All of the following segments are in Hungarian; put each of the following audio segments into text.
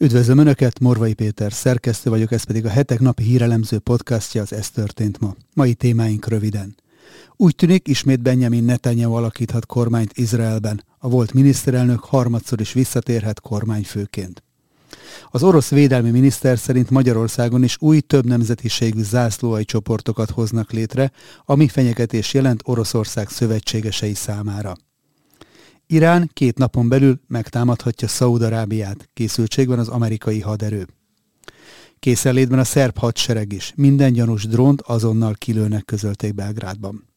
Üdvözlöm Önöket, Morvai Péter, szerkesztő vagyok, ez pedig a hetek napi hírelemző podcastja, az Ez történt ma. Mai témáink röviden. Úgy tűnik, ismét Benjamin Netanyahu alakíthat kormányt Izraelben. A volt miniszterelnök harmadszor is visszatérhet kormányfőként. Az orosz védelmi miniszter szerint Magyarországon is új több nemzetiségű zászlóai csoportokat hoznak létre, ami fenyegetés jelent Oroszország szövetségesei számára. Irán két napon belül megtámadhatja Szaúd-Arábiát, készültségben az amerikai haderő. Készenlétben a szerb hadsereg is, minden gyanús drónt azonnal kilőnek közölték Belgrádban.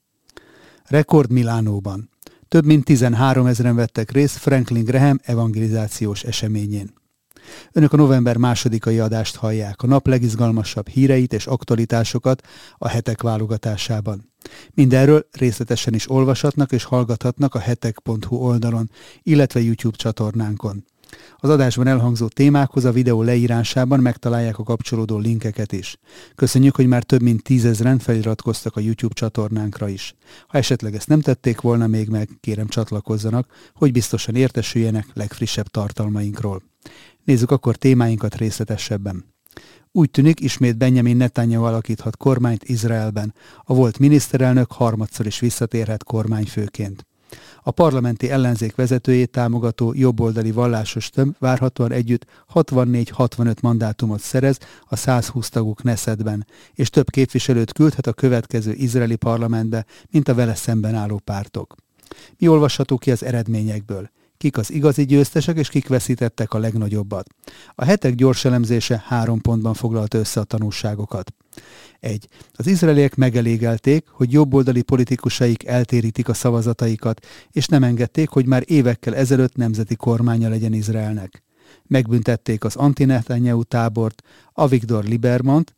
Rekord Milánóban. Több mint 13 ezeren vettek részt Franklin Graham evangelizációs eseményén. Önök a november másodikai adást hallják, a nap legizgalmasabb híreit és aktualitásokat a hetek válogatásában. Mindenről részletesen is olvashatnak és hallgathatnak a hetek.hu oldalon, illetve YouTube csatornánkon. Az adásban elhangzó témákhoz a videó leírásában megtalálják a kapcsolódó linkeket is. Köszönjük, hogy már több mint tízezren feliratkoztak a YouTube csatornánkra is. Ha esetleg ezt nem tették volna még meg, kérem csatlakozzanak, hogy biztosan értesüljenek legfrissebb tartalmainkról. Nézzük akkor témáinkat részletesebben. Úgy tűnik, ismét Benjamin Netanyahu alakíthat kormányt Izraelben. A volt miniszterelnök harmadszor is visszatérhet kormányfőként. A parlamenti ellenzék vezetőjét támogató jobboldali vallásos tömb várhatóan együtt 64-65 mandátumot szerez a 120 tagú Knessetben, és több képviselőt küldhet a következő izraeli parlamentbe, mint a vele szemben álló pártok. Mi olvasható ki az eredményekből? Kik az igazi győztesek és kik veszítettek a legnagyobbat. A hetek gyors elemzése három pontban foglalta össze a tanulságokat. 1. Az izraeliek megelégelték, hogy jobboldali politikusaik eltérítik a szavazataikat, és nem engedték, hogy már évekkel ezelőtt nemzeti kormánya legyen Izraelnek. Megbüntették az anti tábort, Avigdor Libermont,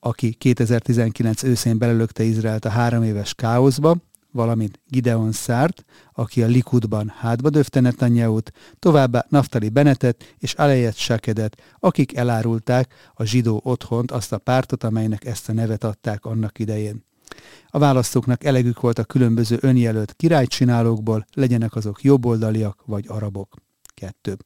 aki 2019 őszén belelökte Izraelt a három éves káoszba, valamint Gideon Szárt, aki a Likudban hátba döfte Netanyahu-t, továbbá Naftali Benetet és Alejet Sakedet, akik elárulták a zsidó otthont, azt a pártot, amelynek ezt a nevet adták annak idején. A választóknak elegük volt a különböző önjelölt királycsinálókból, legyenek azok jobboldaliak vagy arabok. 2.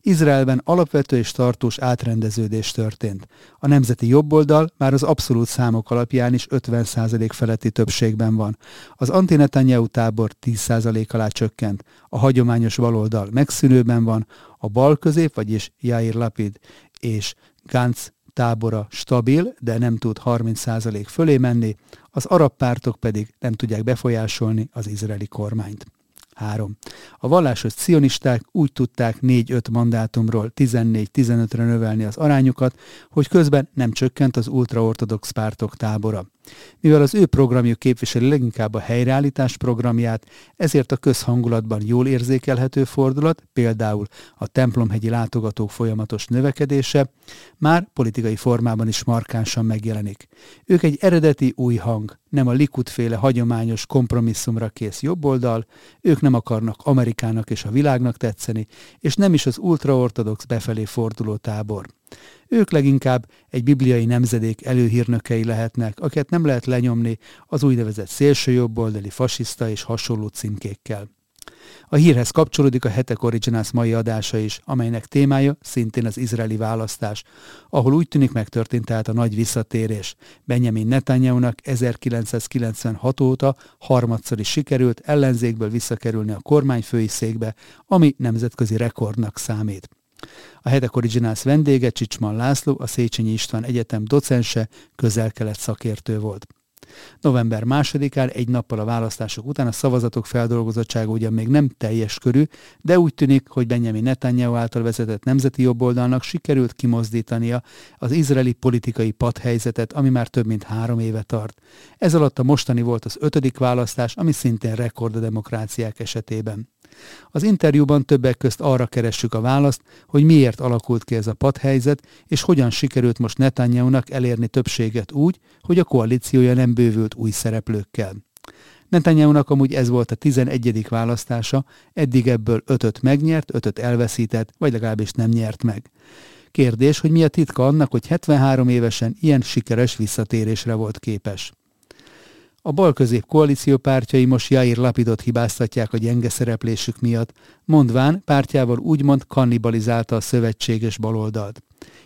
Izraelben alapvető és tartós átrendeződés történt. A nemzeti jobboldal már az abszolút számok alapján is 50% feletti többségben van. Az anti tábor 10% alá csökkent. A hagyományos baloldal megszűnőben van, a bal közép, vagyis Jair Lapid és Gantz tábora stabil, de nem tud 30% fölé menni, az arab pártok pedig nem tudják befolyásolni az izraeli kormányt. 3. A vallásos cionisták úgy tudták 4-5 mandátumról 14-15-re növelni az arányukat, hogy közben nem csökkent az ultraortodox pártok tábora. Mivel az ő programjuk képviseli leginkább a helyreállítás programját, ezért a közhangulatban jól érzékelhető fordulat, például a templomhegyi látogatók folyamatos növekedése, már politikai formában is markánsan megjelenik. Ők egy eredeti új hang, nem a Likud-féle hagyományos kompromisszumra kész jobboldal, ők nem akarnak Amerikának és a világnak tetszeni, és nem is az ultraortodox befelé forduló tábor. Ők leginkább egy bibliai nemzedék előhírnökei lehetnek, akiket nem lehet lenyomni az úgynevezett szélsőjobboldali fasiszta és hasonló címkékkel. A hírhez kapcsolódik a Hetek Originals mai adása is, amelynek témája szintén az izraeli választás, ahol úgy tűnik megtörtént tehát a nagy visszatérés. Benjamin Netanyahu-nak 1996 óta harmadszor is sikerült ellenzékből visszakerülni a kormányfői székbe, ami nemzetközi rekordnak számít. A Hedek Originals vendége Csicsman László, a Széchenyi István Egyetem docense, közel-kelet szakértő volt. November másodikán, egy nappal a választások után a szavazatok feldolgozottsága ugyan még nem teljes körű, de úgy tűnik, hogy Benjamin Netanyahu által vezetett nemzeti jobboldalnak sikerült kimozdítania az izraeli politikai padhelyzetet, ami már több mint három éve tart. Ez alatt a mostani volt az ötödik választás, ami szintén rekord a demokráciák esetében. Az interjúban többek közt arra keressük a választ, hogy miért alakult ki ez a padhelyzet, és hogyan sikerült most Netanyahu-nak elérni többséget úgy, hogy a koalíciója nem bővült új szereplőkkel. Netanyahu-nak amúgy ez volt a 11. választása, eddig ebből ötöt megnyert, ötöt elveszített, vagy legalábbis nem nyert meg. Kérdés, hogy mi a titka annak, hogy 73 évesen ilyen sikeres visszatérésre volt képes. A balközép koalíció pártjai most Jair Lapidot hibáztatják a gyenge szereplésük miatt, mondván pártjával úgymond kannibalizálta a szövetséges baloldalt.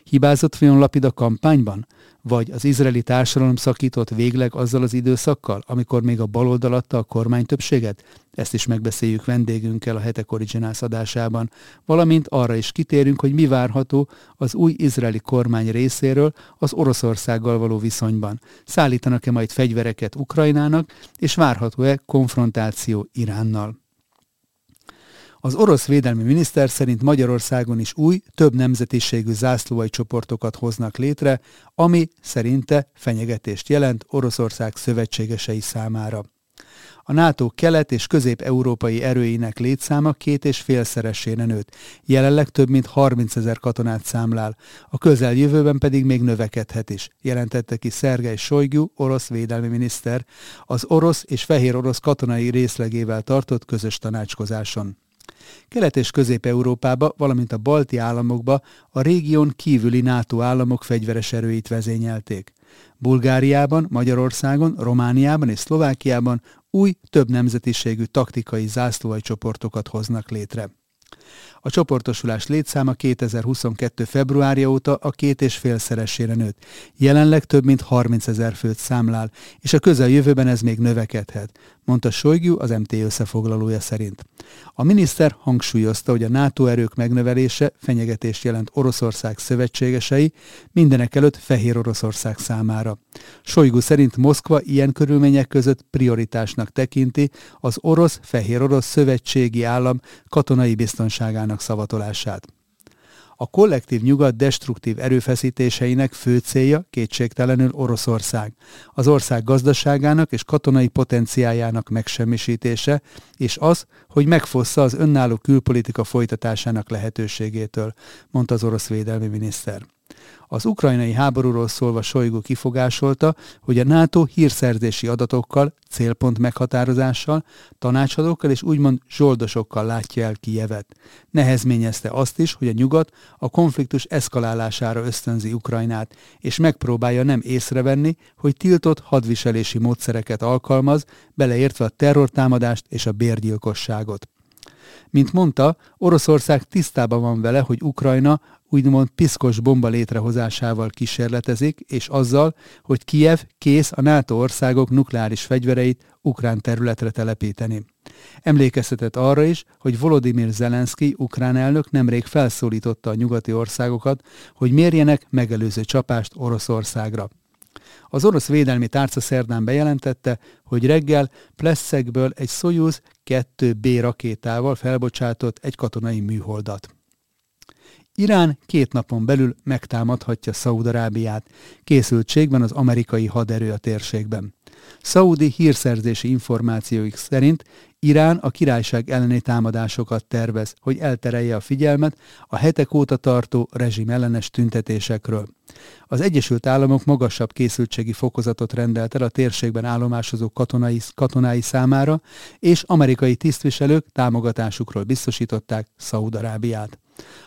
Hibázott vajon Lapid a kampányban? Vagy az izraeli társadalom szakított végleg azzal az időszakkal, amikor még a baloldal adta a kormány többséget? Ezt is megbeszéljük vendégünkkel a Hetek Originals adásában, valamint arra is kitérünk, hogy mi várható az új izraeli kormány részéről az Oroszországgal való viszonyban. Szállítanak-e majd fegyvereket Ukrajnának, és várható-e konfrontáció Iránnal? Az orosz védelmi miniszter szerint Magyarországon is új, több nemzetiségű zászlóai csoportokat hoznak létre, ami szerinte fenyegetést jelent Oroszország szövetségesei számára. A NATO kelet- és közép-európai erőinek létszáma két és félszeresére nőtt. Jelenleg több mint 30 ezer katonát számlál, a közeljövőben pedig még növekedhet is, jelentette ki Szergej Sojgu, orosz védelmi miniszter, az orosz és fehér orosz katonai részlegével tartott közös tanácskozáson. Kelet- és Közép-Európába, valamint a balti államokba a régión kívüli NATO államok fegyveres erőit vezényelték. Bulgáriában, Magyarországon, Romániában és Szlovákiában új, több nemzetiségű taktikai zászlóai csoportokat hoznak létre. A csoportosulás létszáma 2022. februárja óta a két és félszeresére nőtt. Jelenleg több mint 30 ezer főt számlál, és a közeljövőben ez még növekedhet, mondta Sojgu az MT összefoglalója szerint. A miniszter hangsúlyozta, hogy a NATO erők megnövelése fenyegetést jelent Oroszország szövetségesei, mindenek előtt Fehér Oroszország számára. Sojgu szerint Moszkva ilyen körülmények között prioritásnak tekinti az orosz-fehér orosz szövetségi állam katonai biztonságának szavatolását. A kollektív nyugat destruktív erőfeszítéseinek fő célja kétségtelenül Oroszország, az ország gazdaságának és katonai potenciájának megsemmisítése, és az, hogy megfossza az önálló külpolitika folytatásának lehetőségétől, mondta az orosz védelmi miniszter. Az ukrajnai háborúról szólva Sojgu kifogásolta, hogy a NATO hírszerzési adatokkal, célpont meghatározással, tanácsadókkal és úgymond zsoldosokkal látja el Kijevet. Nehezményezte azt is, hogy a nyugat a konfliktus eszkalálására ösztönzi Ukrajnát, és megpróbálja nem észrevenni, hogy tiltott hadviselési módszereket alkalmaz, beleértve a terrortámadást és a bérgyilkosságot. Mint mondta, Oroszország tisztában van vele, hogy Ukrajna úgymond piszkos bomba létrehozásával kísérletezik, és azzal, hogy Kiev kész a NATO országok nukleáris fegyvereit ukrán területre telepíteni. Emlékeztetett arra is, hogy Volodymyr Zelenszky, ukrán elnök nemrég felszólította a nyugati országokat, hogy mérjenek megelőző csapást Oroszországra. Az orosz védelmi tárca szerdán bejelentette, hogy reggel Plesszegből egy Soyuz 2B rakétával felbocsátott egy katonai műholdat. Irán két napon belül megtámadhatja Szaúd-Arábiát. Készültségben az amerikai haderő a térségben. Szaudi hírszerzési információik szerint Irán a királyság elleni támadásokat tervez, hogy elterelje a figyelmet a hetek óta tartó rezsimellenes tüntetésekről. Az Egyesült Államok magasabb készültségi fokozatot rendelt el a térségben állomásozó katonai, katonái számára, és amerikai tisztviselők támogatásukról biztosították Szaúd-Arábiát.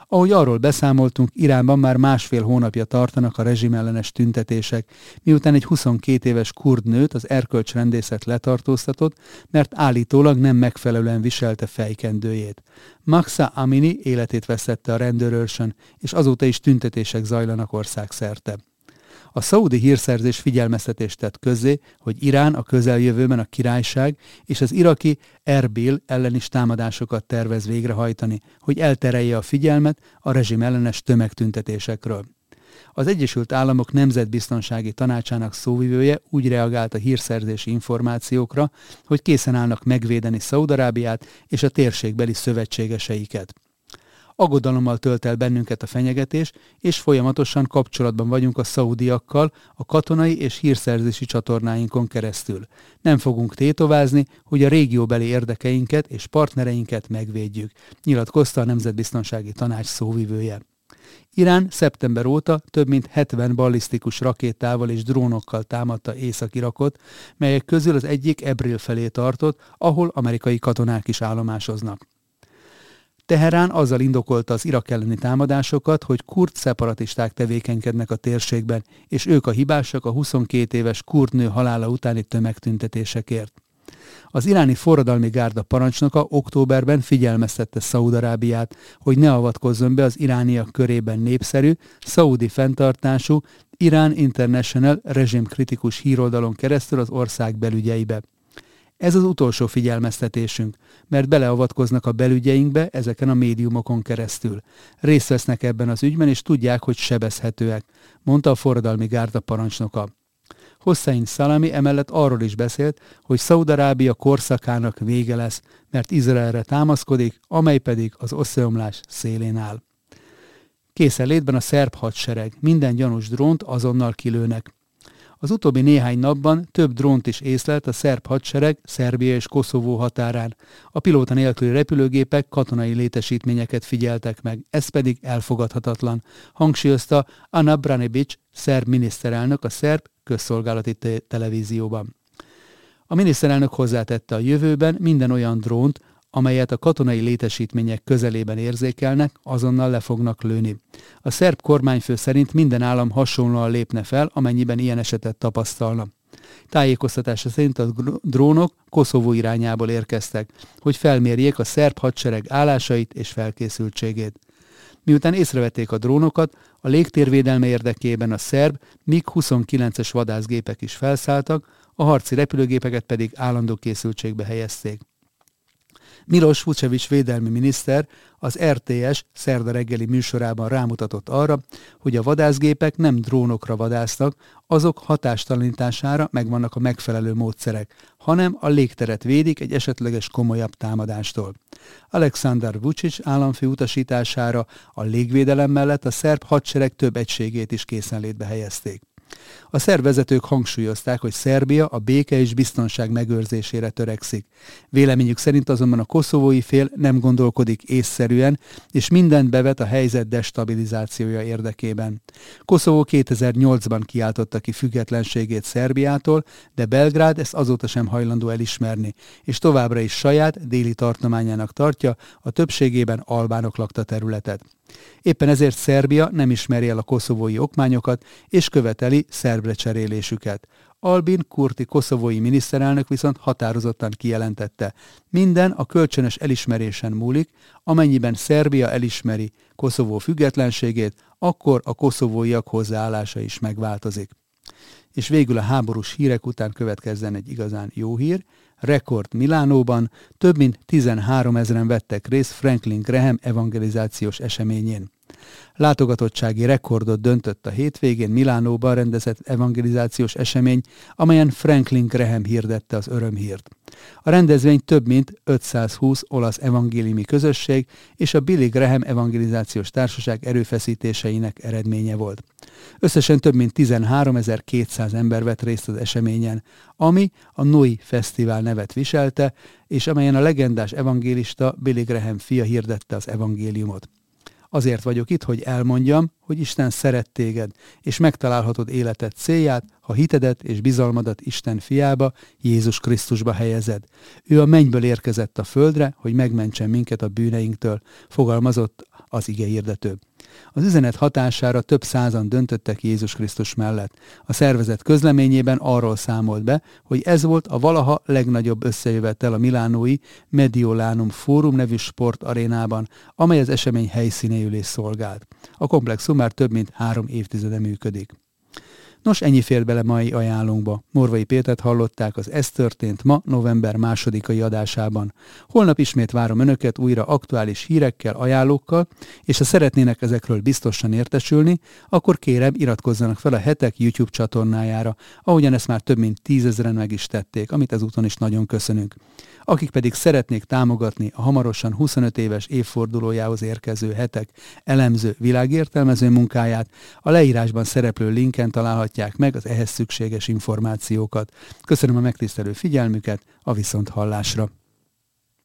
Ahogy arról beszámoltunk, Iránban már másfél hónapja tartanak a rezsimellenes tüntetések, miután egy 22 éves kurd nőt az erkölcsrendészet letartóztatott, mert állítólag nem megfelelően viselte fejkendőjét. Maxa Amini életét veszette a rendőrőrsön, és azóta is tüntetések zajlanak országszerte. A szaudi hírszerzés figyelmeztetést tett közzé, hogy Irán a közeljövőben a királyság és az iraki Erbil ellen is támadásokat tervez végrehajtani, hogy elterelje a figyelmet a rezsim ellenes tömegtüntetésekről. Az Egyesült Államok Nemzetbiztonsági Tanácsának szóvivője úgy reagált a hírszerzési információkra, hogy készen állnak megvédeni Szaudarábiát és a térségbeli szövetségeseiket. Aggodalommal tölt el bennünket a fenyegetés, és folyamatosan kapcsolatban vagyunk a szaudiakkal a katonai és hírszerzési csatornáinkon keresztül. Nem fogunk tétovázni, hogy a régióbeli érdekeinket és partnereinket megvédjük, nyilatkozta a Nemzetbiztonsági Tanács szóvivője. Irán szeptember óta több mint 70 ballisztikus rakétával és drónokkal támadta Észak-Irakot, melyek közül az egyik Ebril felé tartott, ahol amerikai katonák is állomásoznak. Teherán azzal indokolta az Irak elleni támadásokat, hogy kurd szeparatisták tevékenykednek a térségben, és ők a hibásak a 22 éves kurd nő halála utáni tömegtüntetésekért. Az iráni forradalmi gárda parancsnoka októberben figyelmeztette Szaúd-Arábiát, hogy ne avatkozzon be az irániak körében népszerű, szaudi fenntartású Irán International rezsimkritikus híroldalon keresztül az ország belügyeibe. Ez az utolsó figyelmeztetésünk, mert beleavatkoznak a belügyeinkbe ezeken a médiumokon keresztül. Részt vesznek ebben az ügyben, és tudják, hogy sebezhetőek, mondta a forradalmi gárda parancsnoka. Hossein Salami emellett arról is beszélt, hogy Szaudarábia korszakának vége lesz, mert Izraelre támaszkodik, amely pedig az összeomlás szélén áll. Készenlétben a szerb hadsereg, minden gyanús drónt azonnal kilőnek. Az utóbbi néhány napban több drónt is észlelt a szerb hadsereg Szerbia és Koszovó határán. A pilóta nélküli repülőgépek katonai létesítményeket figyeltek meg, ez pedig elfogadhatatlan, hangsúlyozta Anna Branibic, szerb miniszterelnök a szerb közszolgálati te- televízióban. A miniszterelnök hozzátette a jövőben minden olyan drónt, amelyet a katonai létesítmények közelében érzékelnek, azonnal le fognak lőni. A szerb kormányfő szerint minden állam hasonlóan lépne fel, amennyiben ilyen esetet tapasztalna. Tájékoztatása szerint a drónok Koszovó irányából érkeztek, hogy felmérjék a szerb hadsereg állásait és felkészültségét. Miután észrevették a drónokat, a légtérvédelme érdekében a szerb MiG-29-es vadászgépek is felszálltak, a harci repülőgépeket pedig állandó készültségbe helyezték. Milos Vucevic védelmi miniszter az RTS szerda reggeli műsorában rámutatott arra, hogy a vadászgépek nem drónokra vadásznak, azok hatástalanítására megvannak a megfelelő módszerek, hanem a légteret védik egy esetleges komolyabb támadástól. Alexander Vucic államfő utasítására a légvédelem mellett a szerb hadsereg több egységét is készenlétbe helyezték. A szervezetők hangsúlyozták, hogy Szerbia a béke és biztonság megőrzésére törekszik. Véleményük szerint azonban a koszovói fél nem gondolkodik észszerűen, és mindent bevet a helyzet destabilizációja érdekében. Koszovó 2008-ban kiáltotta ki függetlenségét Szerbiától, de Belgrád ezt azóta sem hajlandó elismerni, és továbbra is saját déli tartományának tartja a többségében albánok lakta területet. Éppen ezért Szerbia nem ismeri el a koszovói okmányokat, és követeli szerbre cserélésüket. Albin Kurti koszovói miniszterelnök viszont határozottan kijelentette, minden a kölcsönös elismerésen múlik, amennyiben Szerbia elismeri Koszovó függetlenségét, akkor a koszovóiak hozzáállása is megváltozik. És végül a háborús hírek után következzen egy igazán jó hír, rekord Milánóban, több mint 13 ezeren vettek részt Franklin Graham evangelizációs eseményén. Látogatottsági rekordot döntött a hétvégén Milánóban rendezett evangelizációs esemény, amelyen Franklin Graham hirdette az örömhírt. A rendezvény több mint 520 olasz evangéliumi közösség és a Billy Graham evangelizációs társaság erőfeszítéseinek eredménye volt. Összesen több mint 13.200 ember vett részt az eseményen, ami a Noi Fesztivál nevet viselte, és amelyen a legendás evangélista Billy Graham fia hirdette az evangéliumot. Azért vagyok itt, hogy elmondjam, hogy Isten szeret téged, és megtalálhatod életed célját, ha hitedet és bizalmadat Isten fiába, Jézus Krisztusba helyezed. Ő a mennyből érkezett a földre, hogy megmentsen minket a bűneinktől, fogalmazott az ige hirdető. Az üzenet hatására több százan döntöttek Jézus Krisztus mellett. A szervezet közleményében arról számolt be, hogy ez volt a valaha legnagyobb összejövetel a Milánói Mediolanum Fórum nevű sportarénában, amely az esemény helyszínéül is szolgált. A komplexum már több mint három évtizede működik. Nos, ennyi fér bele mai ajánlónkba. Morvai Pétert hallották az Ez történt ma, november másodikai adásában. Holnap ismét várom Önöket újra aktuális hírekkel, ajánlókkal, és ha szeretnének ezekről biztosan értesülni, akkor kérem iratkozzanak fel a hetek YouTube csatornájára, ahogyan ezt már több mint tízezeren meg is tették, amit ezúton is nagyon köszönünk. Akik pedig szeretnék támogatni a hamarosan 25 éves évfordulójához érkező hetek elemző világértelmező munkáját, a leírásban szereplő linken találhatják meg az ehhez szükséges információkat. Köszönöm a megtisztelő figyelmüket, a viszont hallásra!